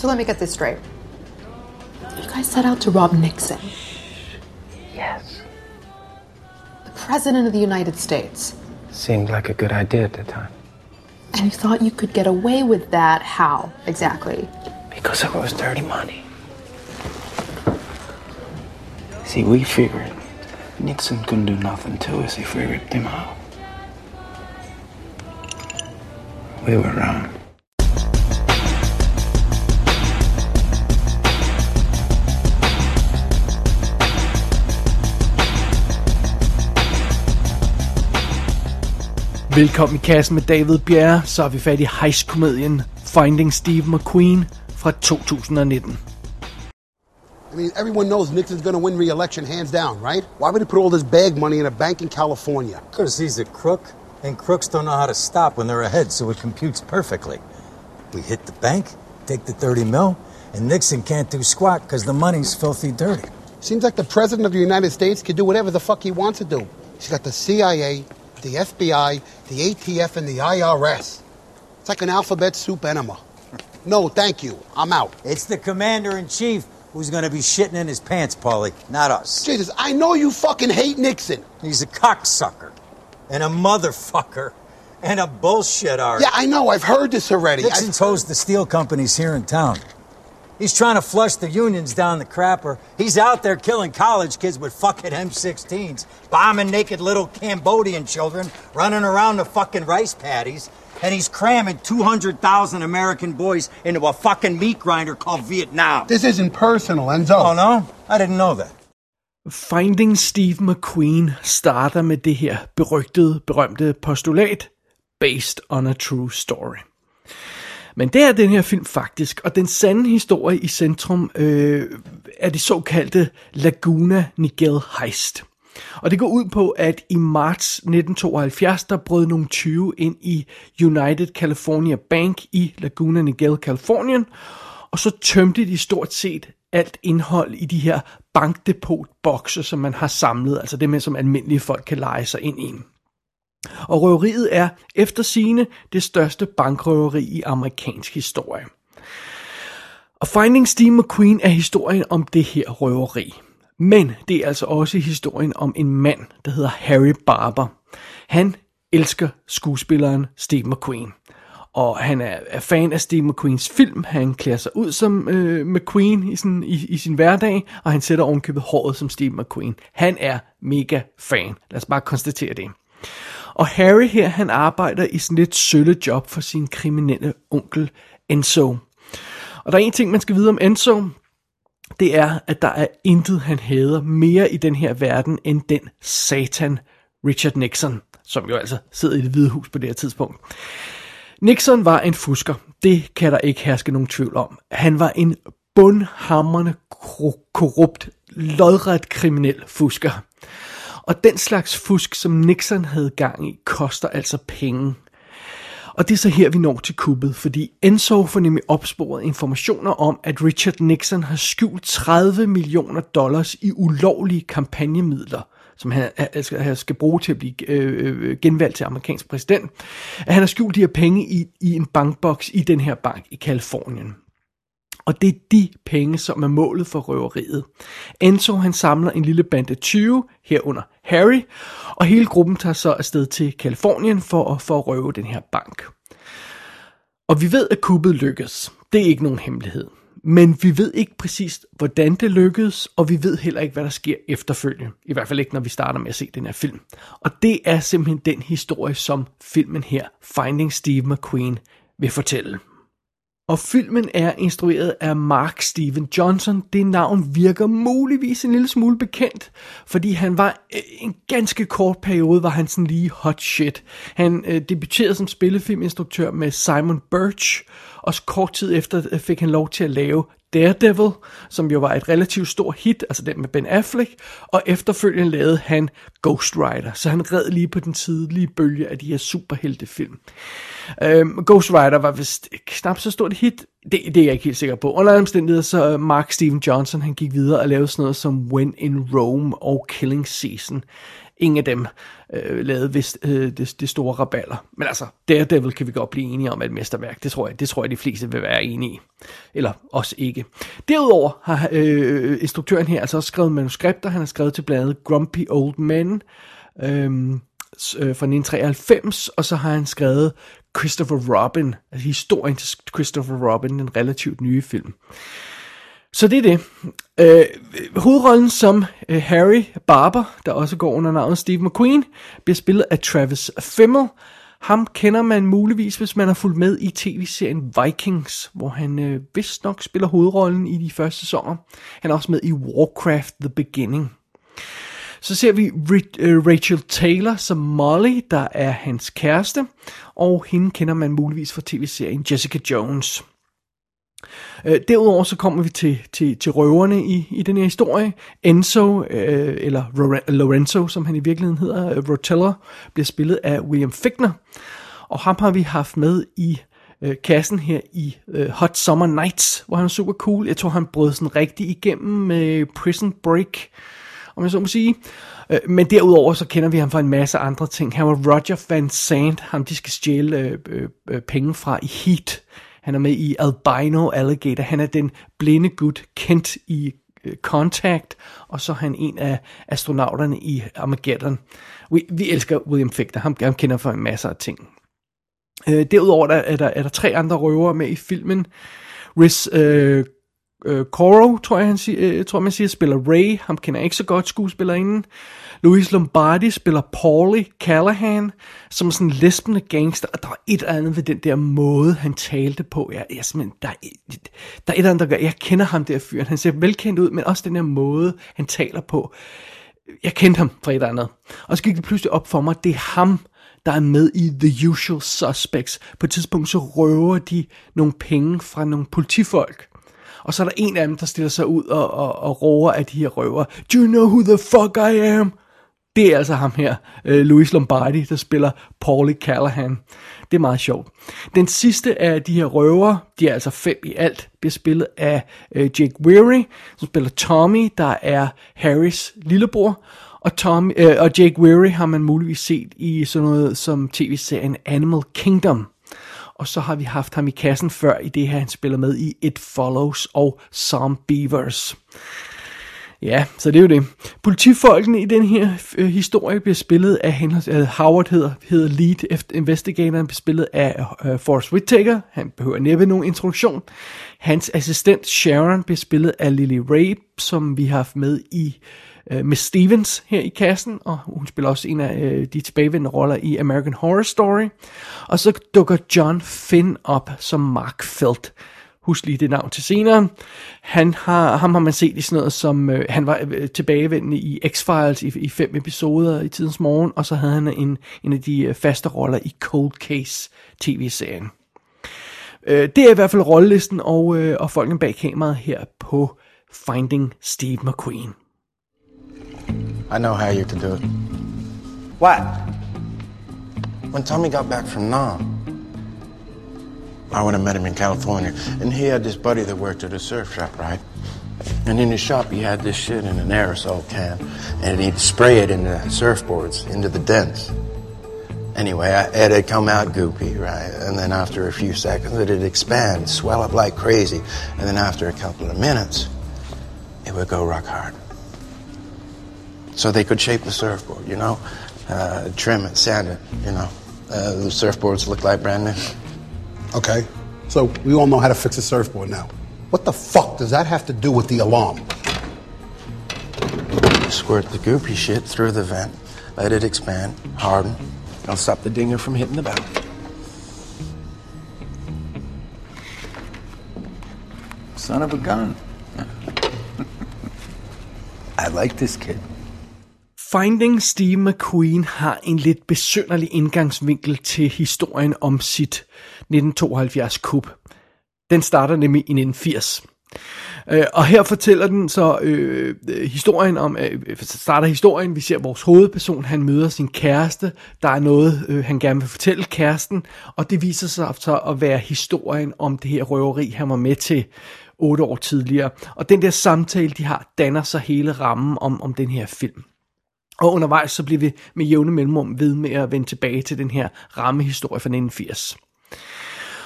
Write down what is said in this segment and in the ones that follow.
So let me get this straight. You guys set out to rob Nixon, Yes. the President of the United States. Seemed like a good idea at the time. And you thought you could get away with that? How exactly? Because it was dirty money. See, we figured Nixon couldn't do nothing to us if we ripped him out. We were wrong. Velkommen i kassen med David Bjerre, så er vi fat i heistkomedien Finding Steve McQueen fra 2019. I mean, everyone knows Nixon's going to win re-election hands down, right? Why would he put all this bag money in a bank in California? Because he's a crook, and crooks don't know how to stop when they're ahead, so it computes perfectly. We hit the bank, take the 30 mil, and Nixon can't do squat because the money's filthy dirty. Seems like the president of the United States can do whatever the fuck he wants to do. He's got the CIA, the FBI, the ATF, and the IRS. It's like an alphabet soup enema. No, thank you. I'm out. It's the commander in chief who's going to be shitting in his pants, Paulie, not us. Jesus, I know you fucking hate Nixon. He's a cocksucker, and a motherfucker, and a bullshit artist. Yeah, I know. I've heard this already. Nixon's hosed the steel companies here in town. He's trying to flush the unions down the crapper. He's out there killing college kids with fucking M16s, bombing naked little Cambodian children, running around the fucking rice paddies, and he's cramming 200,000 American boys into a fucking meat grinder called Vietnam. This isn't personal, Enzo. Oh, no? I didn't know that. Finding Steve McQueen starter med det her berygtede, berømte postulat, based on a true story. Men det er den her film faktisk, og den sande historie i centrum øh, er det såkaldte Laguna Niguel heist. Og det går ud på, at i marts 1972, der brød nogle 20 ind i United California Bank i Laguna Niguel, Kalifornien, og så tømte de stort set alt indhold i de her bankdepotbokse, som man har samlet, altså det med, som almindelige folk kan lege sig ind i. Og røveriet er efter sine det største bankrøveri i amerikansk historie. Og Finding Steve McQueen er historien om det her røveri. Men det er altså også historien om en mand, der hedder Harry Barber. Han elsker skuespilleren Steve McQueen. Og han er, er fan af Steve McQueens film. Han klæder sig ud som øh, McQueen i, sin, i, i sin hverdag, og han sætter ovenkøbet håret som Steve McQueen. Han er mega fan. Lad os bare konstatere det. Og Harry her, han arbejder i sådan lidt sølle job for sin kriminelle onkel Enzo. Og der er en ting, man skal vide om Enzo, det er, at der er intet, han hader mere i den her verden, end den satan Richard Nixon, som jo altså sidder i det hvide hus på det her tidspunkt. Nixon var en fusker. Det kan der ikke herske nogen tvivl om. Han var en bundhammerende korrupt, lodret kriminel fusker. Og den slags fusk, som Nixon havde gang i, koster altså penge. Og det er så her, vi når til kuppet, fordi Enzo får nemlig opsporet informationer om, at Richard Nixon har skjult 30 millioner dollars i ulovlige kampagnemidler, som han, han skal bruge til at blive øh, øh, genvalgt til amerikansk præsident. At han har skjult de her penge i, i en bankboks i den her bank i Kalifornien. Og det er de penge, som er målet for røveriet. Enzo han samler en lille bande 20, herunder Harry, og hele gruppen tager så afsted til Kalifornien for, at, for at røve den her bank. Og vi ved, at kuppet lykkes. Det er ikke nogen hemmelighed. Men vi ved ikke præcis, hvordan det lykkedes, og vi ved heller ikke, hvad der sker efterfølgende. I hvert fald ikke, når vi starter med at se den her film. Og det er simpelthen den historie, som filmen her, Finding Steve McQueen, vil fortælle. Og filmen er instrueret af Mark Steven Johnson. Det navn virker muligvis en lille smule bekendt, fordi han var øh, en ganske kort periode, var han sådan lige hot shit. Han øh, debuterede som spillefilminstruktør med Simon Birch, og kort tid efter øh, fik han lov til at lave Daredevil, som jo var et relativt stort hit, altså den med Ben Affleck, og efterfølgende lavede han Ghost Rider, så han red lige på den tidlige bølge af de her superheltefilm. Øhm, Ghost Rider var vist knap så stort hit, det, det er jeg ikke helt sikker på. Under omstændigheder så øh, Mark Steven Johnson, han gik videre og lavede sådan noget som When in Rome og Killing Season ingen af dem øh, lavede vist øh, det, det store raballer. Men altså, Daredevil kan vi godt blive enige om er et mesterværk. Det tror jeg, det tror jeg de fleste vil være enige i. Eller også ikke. Derudover har øh, instruktøren her altså også skrevet manuskripter. Han har skrevet til bladet Grumpy Old Men øh, øh, fra 1993, og så har han skrevet Christopher Robin, altså historien til Christopher Robin, den relativt nye film. Så det er det. Øh, hovedrollen som øh, Harry Barber, der også går under navnet Steve McQueen, bliver spillet af Travis Fimmel. Ham kender man muligvis, hvis man har fulgt med i tv-serien Vikings, hvor han øh, vist nok spiller hovedrollen i de første sæsoner. Han er også med i Warcraft The Beginning. Så ser vi øh, Rachel Taylor som Molly, der er hans kæreste, og hende kender man muligvis fra tv-serien Jessica Jones. Øh, derudover så kommer vi til, til, til røverne i, i den her historie. Enzo, øh, eller Lorenzo, som han i virkeligheden hedder, øh, Rotella, bliver spillet af William Fickner. Og ham har vi haft med i øh, kassen her i øh, Hot Summer Nights, hvor han er super cool. Jeg tror, han brød sådan rigtig igennem med Prison Break, om jeg så må sige. Øh, men derudover så kender vi ham fra en masse andre ting. Han var Roger Van Sant, ham de skal stjæle øh, øh, øh penge fra i Heat. Han er med i Albino Alligator. Han er den blinde gut kendt i øh, Contact, og så er han en af astronauterne i Armageddon. Vi, vi elsker William Fichtner. Ham, ham kender for en masse af ting. Øh, derudover der, er, der, er der tre andre røvere med i filmen. Riz øh, øh, Coro, tror jeg, han siger, øh, tror man siger, spiller Ray. Ham kender jeg ikke så godt skuespillerinden. Louis Lombardi spiller Paulie Callahan, som er sådan en lesbende gangster, og der er et eller andet ved den der måde, han talte på. Jeg, jeg simpelthen, der, er, der er et eller andet, der gør, jeg kender ham der fyren, han ser velkendt ud, men også den der måde, han taler på. Jeg kendte ham fra et eller andet. Og så gik det pludselig op for mig, det er ham, der er med i The Usual Suspects. På et tidspunkt så røver de nogle penge fra nogle politifolk. Og så er der en af dem, der stiller sig ud og, og, og råber af de her røver. Do you know who the fuck I am? Det er altså ham her, øh, Louis Lombardi, der spiller Paulie Callahan. Det er meget sjovt. Den sidste af de her røver, de er altså fem i alt, bliver spillet af øh, Jake Weary, som spiller Tommy, der er Harrys lillebror. Og, Tommy, øh, og Jake Weary har man muligvis set i sådan noget som tv-serien Animal Kingdom. Og så har vi haft ham i kassen før i det her, han spiller med i It Follows og Some Beavers. Ja, så det er jo det. Politifolkene i den her øh, historie bliver spillet af Henry øh, Howard hedder, hedder lead investigatoren, han bliver spillet af øh, Forrest Whitaker, han behøver næppe nogen introduktion. Hans assistent Sharon bliver spillet af Lily Rabe, som vi har haft med i øh, Miss Stevens her i kassen, og hun spiller også en af øh, de tilbagevendende roller i American Horror Story. Og så dukker John Finn op som Mark Felt husk lige det navn til senere. Han har, ham har man set i sådan noget som, øh, han var øh, tilbagevendende i X-Files i, i fem episoder i tidens morgen, og så havde han en, en af de øh, faste roller i Cold Case tv-serien. Øh, det er i hvert fald rollelisten og, øh, og folken bag kameraet her på Finding Steve McQueen. I know how you can do it. What? When Tommy got back from Nam, I went and met him in California, and he had this buddy that worked at a surf shop, right? And in his shop, he had this shit in an aerosol can, and he'd spray it into surfboards, into the dents. Anyway, it had come out goopy, right? And then after a few seconds, it'd expand, swell up like crazy. And then after a couple of minutes, it would go rock hard. So they could shape the surfboard, you know, uh, trim it, sand it, you know. Uh, the surfboards look like brand new. Okay? So we all know how to fix a surfboard now. What the fuck does that have to do with the alarm? Squirt the goopy shit through the vent, let it expand, harden. I'll stop the dinger from hitting the bow. Son of a gun. I like this kid. Finding Steve McQueen har en lidt besynderlig indgangsvinkel til historien om sit 1972 kup. Den starter nemlig i 1980. Øh, og her fortæller den så øh, historien om, øh, øh, starter historien, vi ser vores hovedperson, han møder sin kæreste, der er noget, øh, han gerne vil fortælle kæresten, og det viser sig så at være historien om det her røveri, han var med til otte år tidligere. Og den der samtale, de har, danner så hele rammen om, om den her film. Og undervejs så bliver vi med jævne mellemrum ved med at vende tilbage til den her rammehistorie fra 1980.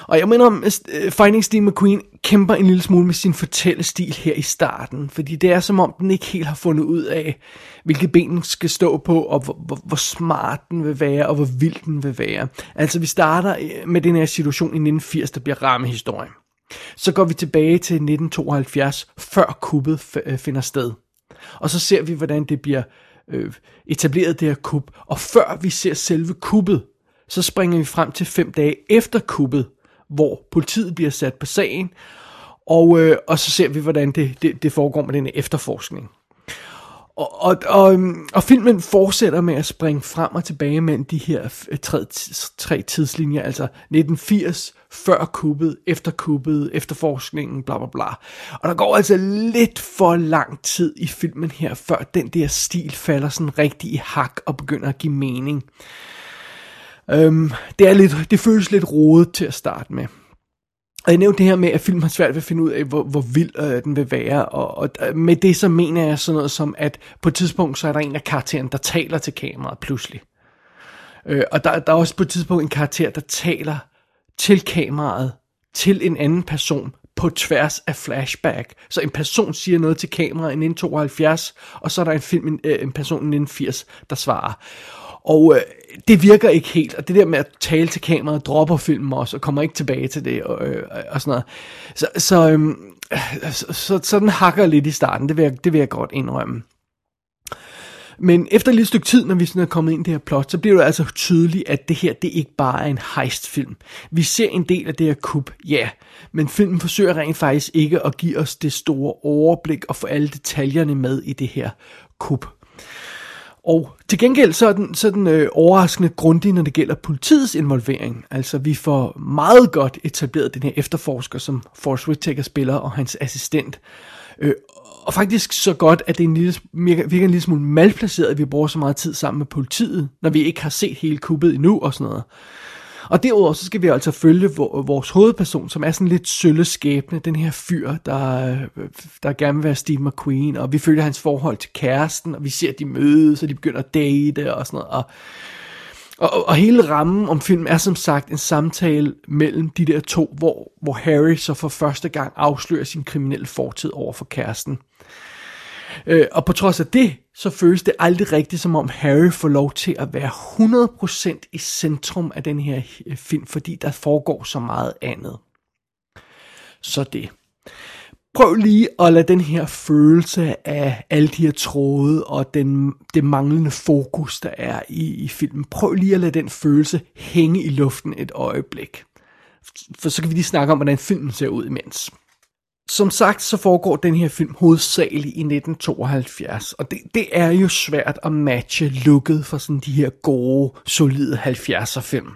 Og jeg mener om, øh, Finding Steve McQueen kæmper en lille smule med sin fortællestil her i starten, fordi det er som om, den ikke helt har fundet ud af, hvilke ben den skal stå på, og hvor, hvor, hvor smart den vil være, og hvor vild den vil være. Altså, vi starter øh, med den her situation i 1980, der bliver rammehistorie. Så går vi tilbage til 1972, før kuppet øh, finder sted. Og så ser vi, hvordan det bliver øh, etableret, det her kub. Og før vi ser selve kuppet, så springer vi frem til fem dage efter kuppet, hvor politiet bliver sat på sagen, og, øh, og så ser vi, hvordan det, det, det foregår med den efterforskning. Og, og, og, og filmen fortsætter med at springe frem og tilbage mellem de her øh, tre, tre tidslinjer, altså 1980, før kuppet, efter kuppet, efterforskningen, bla bla bla. Og der går altså lidt for lang tid i filmen her, før den der stil falder sådan rigtig i hak og begynder at give mening. Øhm, det, er lidt, det føles lidt rodet til at starte med. Og jeg nævnte det her med, at filmen har svært ved at finde ud af, hvor, hvor vild øh, den vil være. Og, og øh, med det så mener jeg sådan noget som, at på et tidspunkt, så er der en af karaktererne, der taler til kameraet pludselig. Øh, og der, der er også på et tidspunkt en karakter, der taler til kameraet, til en anden person, på tværs af flashback. Så en person siger noget til kameraet i 1972, og så er der en film, en, øh, en person i 1980, der svarer. Og øh, det virker ikke helt, og det der med at tale til kameraet, dropper filmen også, og kommer ikke tilbage til det, og, øh, og sådan noget. Så, så, øh, så, så, så den hakker lidt i starten, det vil jeg, det vil jeg godt indrømme. Men efter et lille stykke tid, når vi sådan er kommet ind i det her plot, så bliver det altså tydeligt, at det her, det ikke bare er en heistfilm. Vi ser en del af det her kub, ja, men filmen forsøger rent faktisk ikke at give os det store overblik og få alle detaljerne med i det her kub. Og til gengæld så er den, så er den øh, overraskende grundig, når det gælder politiets involvering. Altså vi får meget godt etableret den her efterforsker, som Forrest Whitaker spiller, og hans assistent. Øh, og faktisk så godt, at det er en lille, virker, en lille smule malplaceret, at vi bruger så meget tid sammen med politiet, når vi ikke har set hele kuppet endnu og sådan noget. Og derudover så skal vi altså følge vores hovedperson, som er sådan lidt sølle skæbne, den her fyr, der, øh, der gerne vil være Steve McQueen, og vi følger hans forhold til kæresten, og vi ser, at de mødes, og de begynder at date og sådan noget, og og, og hele rammen om filmen er som sagt en samtale mellem de der to, hvor, hvor Harry så for første gang afslører sin kriminelle fortid over for kæresten. Øh, og på trods af det, så føles det aldrig rigtigt, som om Harry får lov til at være 100% i centrum af den her øh, film, fordi der foregår så meget andet. Så det. Prøv lige at lade den her følelse af alle de her tråde og den, det manglende fokus, der er i, i filmen, prøv lige at lade den følelse hænge i luften et øjeblik. For så kan vi lige snakke om, hvordan filmen ser ud imens. Som sagt, så foregår den her film hovedsageligt i 1972, og det, det er jo svært at matche looket for sådan de her gode, solide 70'er film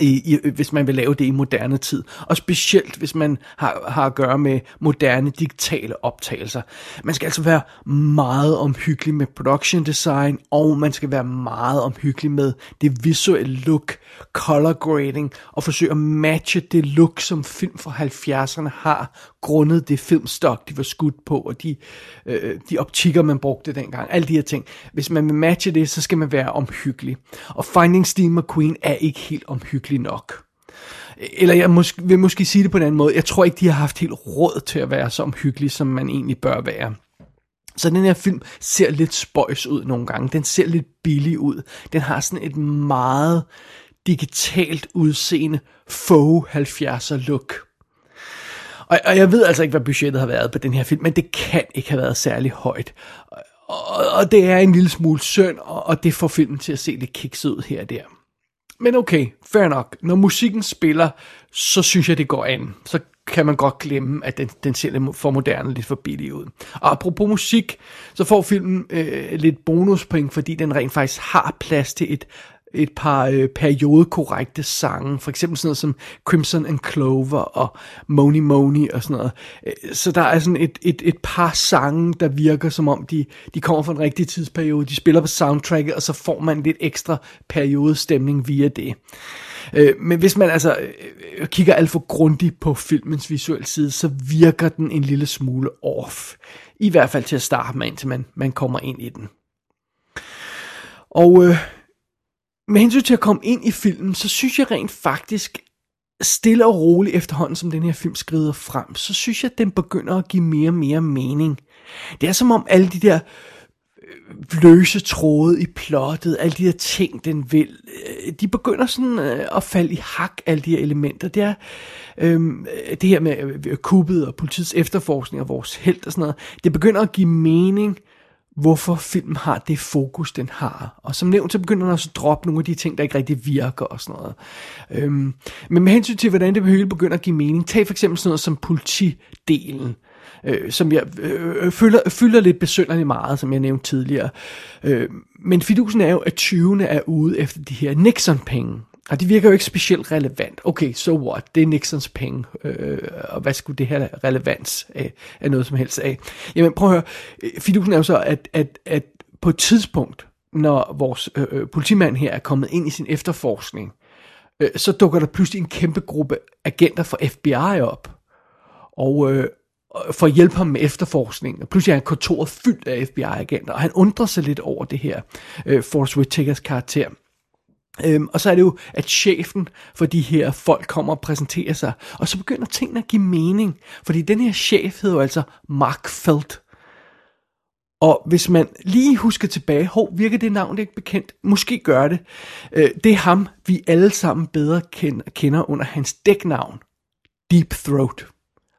i, i, hvis man vil lave det i moderne tid. Og specielt, hvis man har, har at gøre med moderne digitale optagelser. Man skal altså være meget omhyggelig med production design, og man skal være meget omhyggelig med det visuelle look, color grading, og forsøge at matche det look, som film fra 70'erne har, grundet det filmstok, de var skudt på, og de, øh, de optikker, man brugte dengang. Alle de her ting. Hvis man vil matche det, så skal man være omhyggelig. Og Finding Steve McQueen er ikke helt omhyggelig nok. Eller jeg måske, vil måske sige det på en anden måde. Jeg tror ikke, de har haft helt råd til at være så omhyggelig, som man egentlig bør være. Så den her film ser lidt spøjs ud nogle gange. Den ser lidt billig ud. Den har sådan et meget digitalt udseende faux 70'er look. Og, og jeg ved altså ikke, hvad budgettet har været på den her film, men det kan ikke have været særlig højt. Og, og det er en lille smule synd, og, og det får filmen til at se lidt kikset ud her og der. Men okay, fair nok. Når musikken spiller, så synes jeg, det går an. Så kan man godt glemme, at den, den ser lidt for moderne, lidt for billig ud. Og apropos musik, så får filmen øh, lidt bonuspoint, fordi den rent faktisk har plads til et et par øh, periodekorrekte sange, for eksempel sådan noget som Crimson and Clover og Money Money og sådan noget. Øh, så der er sådan et, et, et par sange, der virker som om, de, de kommer fra en rigtig tidsperiode, de spiller på soundtracket, og så får man lidt ekstra periodestemning via det. Øh, men hvis man altså øh, kigger alt for grundigt på filmens visuelle side, så virker den en lille smule off. I hvert fald til at starte med, indtil man, man kommer ind i den. Og øh, med hensyn til at komme ind i filmen, så synes jeg rent faktisk, stille og roligt efterhånden, som den her film skrider frem, så synes jeg, at den begynder at give mere og mere mening. Det er som om alle de der øh, løse tråde i plottet, alle de her ting, den vil, øh, de begynder sådan øh, at falde i hak, alle de her elementer. Det er øhm, det her med kuppet og politiets efterforskning og vores held og sådan noget. Det begynder at give mening, hvorfor filmen har det fokus, den har. Og som nævnt, så begynder den også at droppe nogle af de ting, der ikke rigtig virker og sådan noget. Øhm, men med hensyn til, hvordan det hele begynder at give mening, tag for eksempel sådan noget som politidelen øh, som jeg øh, øh føler, fylder lidt besynderligt meget, som jeg nævnte tidligere. Øh, men fidusen er jo, at 20'erne er ude efter de her Nixon-penge. Og det virker jo ikke specielt relevant. Okay, so what? Det er Nixons penge. Øh, og hvad skulle det her relevans af, af noget som helst af? Jamen prøv at høre. Øh, fidusen er jo så, at, at, at på et tidspunkt, når vores øh, øh, politimand her er kommet ind i sin efterforskning, øh, så dukker der pludselig en kæmpe gruppe agenter fra FBI op. Og, øh, for at hjælpe ham med efterforskningen. Og pludselig er han kontoret fyldt af FBI-agenter, og han undrer sig lidt over det her, øh, Force Whitakers karakter. Øhm, og så er det jo, at chefen for de her folk kommer og præsenterer sig, og så begynder tingene at give mening, fordi den her chef hedder jo altså Mark Felt. Og hvis man lige husker tilbage, hov, virker det navn ikke bekendt? Måske gør det. Øh, det er ham, vi alle sammen bedre kender, kender under hans dæknavn, Deep Throat.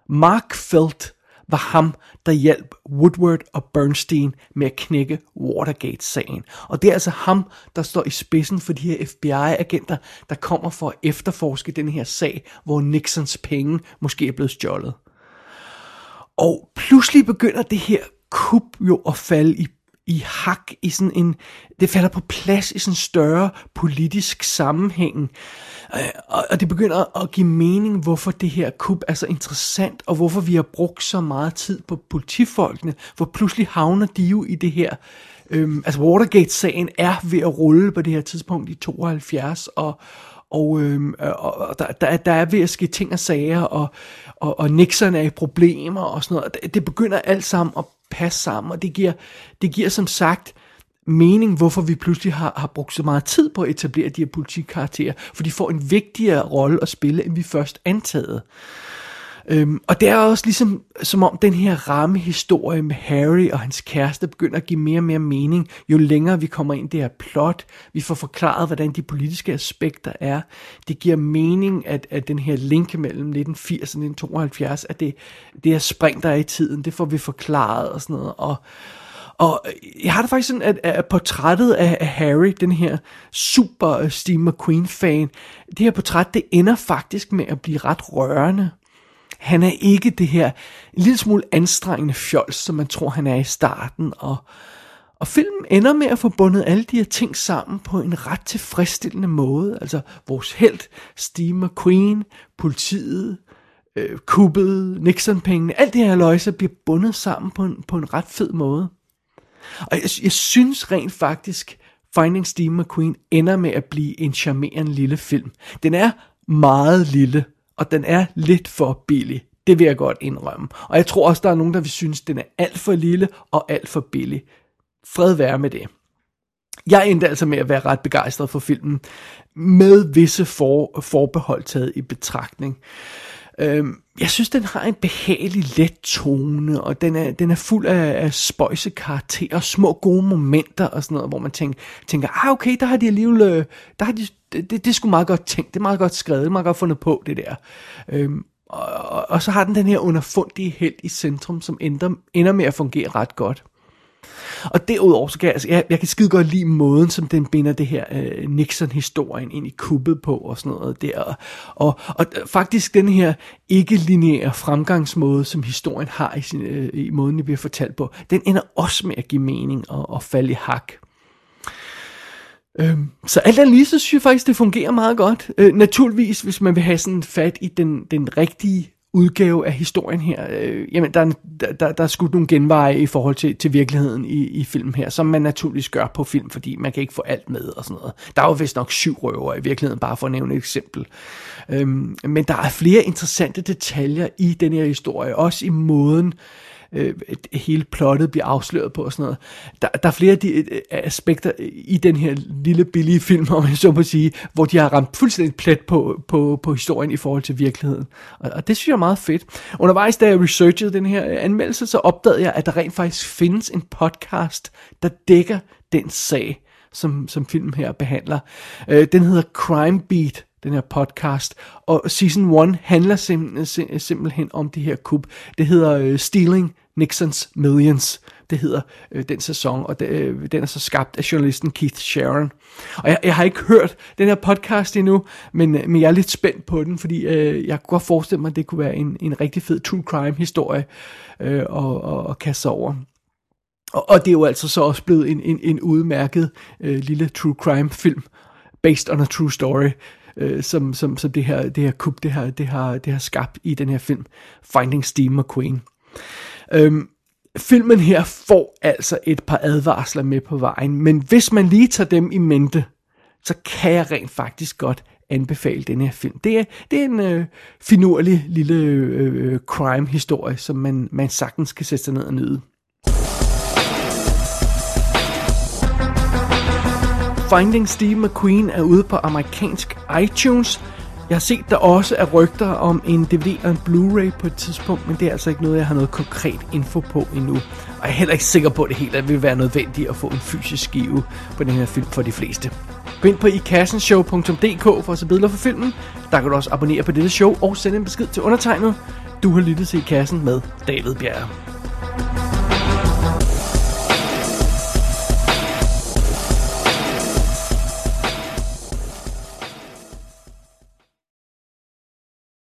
Mark Felt var ham, der hjalp Woodward og Bernstein med at knække Watergate-sagen. Og det er altså ham, der står i spidsen for de her FBI-agenter, der kommer for at efterforske den her sag, hvor Nixons penge måske er blevet stjålet. Og pludselig begynder det her kup jo at falde i i hak i sådan en, det falder på plads i sådan en større politisk sammenhæng. Øh, og, og det begynder at give mening, hvorfor det her kup er så interessant, og hvorfor vi har brugt så meget tid på politifolkene, hvor pludselig havner de jo i det her, øhm, altså Watergate-sagen er ved at rulle på det her tidspunkt i 72, og, og, øhm, og der, der, der er ved at ske ting og sager, og, og, og Nixon er i problemer og sådan noget. Det, det begynder alt sammen at passe sammen, og det giver, det giver som sagt mening, hvorfor vi pludselig har, har brugt så meget tid på at etablere de her politikarakterer, for de får en vigtigere rolle at spille, end vi først antagede. Øhm, og det er også ligesom, som om den her rammehistorie med Harry og hans kæreste begynder at give mere og mere mening, jo længere vi kommer ind i det her plot. Vi får forklaret, hvordan de politiske aspekter er. Det giver mening, at, at den her link mellem 1980 og 1972, at det, det er spring, der er i tiden, det får vi forklaret og sådan noget. Og, og jeg har det faktisk sådan, at, at portrættet af, af Harry, den her super Steve McQueen-fan, det her portræt, det ender faktisk med at blive ret rørende. Han er ikke det her en lille smule anstrengende fjols, som man tror, han er i starten. Og, og filmen ender med at få bundet alle de her ting sammen på en ret tilfredsstillende måde. Altså vores held, Steve McQueen, politiet, øh, kuppet, Nixon-pengene, alt det her løjse bliver bundet sammen på en, på en ret fed måde. Og jeg, jeg synes rent faktisk, Finding Steve McQueen ender med at blive en charmerende lille film. Den er meget lille, og den er lidt for billig. Det vil jeg godt indrømme. Og jeg tror også, der er nogen, der vil synes, den er alt for lille og alt for billig. Fred være med det. Jeg endte altså med at være ret begejstret for filmen, med visse for, forbehold taget i betragtning. Øhm, jeg synes, den har en behagelig let tone, og den er, den er fuld af, af spøjse karakterer, små gode momenter og sådan noget, hvor man tænker, tænker ah okay, der har de alligevel, øh, der har de, det, det, det er sgu meget godt tænkt, det er meget godt skrevet, det er meget godt fundet på det der. Øhm, og, og, og så har den den her underfundige held i centrum, som ender, ender med at fungere ret godt. Og derudover, så kan jeg, altså, jeg, jeg kan skide godt lide måden, som den binder det her øh, Nixon-historien ind i kuppet på og sådan noget der. Og, og, og faktisk den her ikke-lineære fremgangsmåde, som historien har i, sin, øh, i måden, det bliver fortalt på, den ender også med at give mening og, og falde i hak. Øhm, så alt andet lige, så synes jeg faktisk, det fungerer meget godt. Øh, naturligvis, hvis man vil have sådan fat i den, den rigtige udgave af historien her, øh, jamen der, der, der, der er skudt nogle genveje i forhold til, til virkeligheden i, i filmen her, som man naturligvis gør på film, fordi man kan ikke få alt med og sådan noget. Der er jo vist nok syv røver i virkeligheden, bare for at nævne et eksempel. Øhm, men der er flere interessante detaljer i den her historie, også i måden, øh, hele plottet bliver afsløret på og sådan noget. Der, der er flere af de øh, øh, aspekter i den her lille billige film, om jeg så må sige, hvor de har ramt fuldstændig plet på, på, på historien i forhold til virkeligheden. Og, og det synes jeg er meget fedt. Undervejs, da jeg researchede den her øh, anmeldelse, så opdagede jeg, at der rent faktisk findes en podcast, der dækker den sag, som, som filmen her behandler. Øh, den hedder Crime Beat, den her podcast. Og season 1 handler sim- simpelthen om det her kub. Det hedder øh, Stealing Nixons Millions. Det hedder øh, den sæson, og det, øh, den er så skabt af journalisten Keith Sharon. Og jeg, jeg har ikke hørt den her podcast endnu, men, øh, men jeg er lidt spændt på den, fordi øh, jeg kunne godt forestille mig, at det kunne være en, en rigtig fed true crime historie øh, at, at, at kaste sig over. Og, og det er jo altså så også blevet en, en, en udmærket øh, lille true crime film, based on a true story, øh, som, som, som det her, det her kub, det her, det, har, det har skabt i den her film, Finding Steve McQueen. Øhm, filmen her får altså et par advarsler med på vejen, men hvis man lige tager dem i mente, så kan jeg rent faktisk godt anbefale den her film. Det er, det er en øh, finurlig lille øh, crime-historie, som man, man sagtens kan sætte sig ned og nyde. Finding Steve McQueen er ude på amerikansk iTunes. Jeg har set der også er rygter om en DVD og en Blu-ray på et tidspunkt, men det er altså ikke noget, jeg har noget konkret info på endnu. Og jeg er heller ikke sikker på, at det helt vil være nødvendigt at få en fysisk skive på den her film for de fleste. Gå ind på ikassenshow.dk for at se billeder for filmen. Der kan du også abonnere på dette show og sende en besked til undertegnet. Du har lyttet til I Kassen med David Bjerre.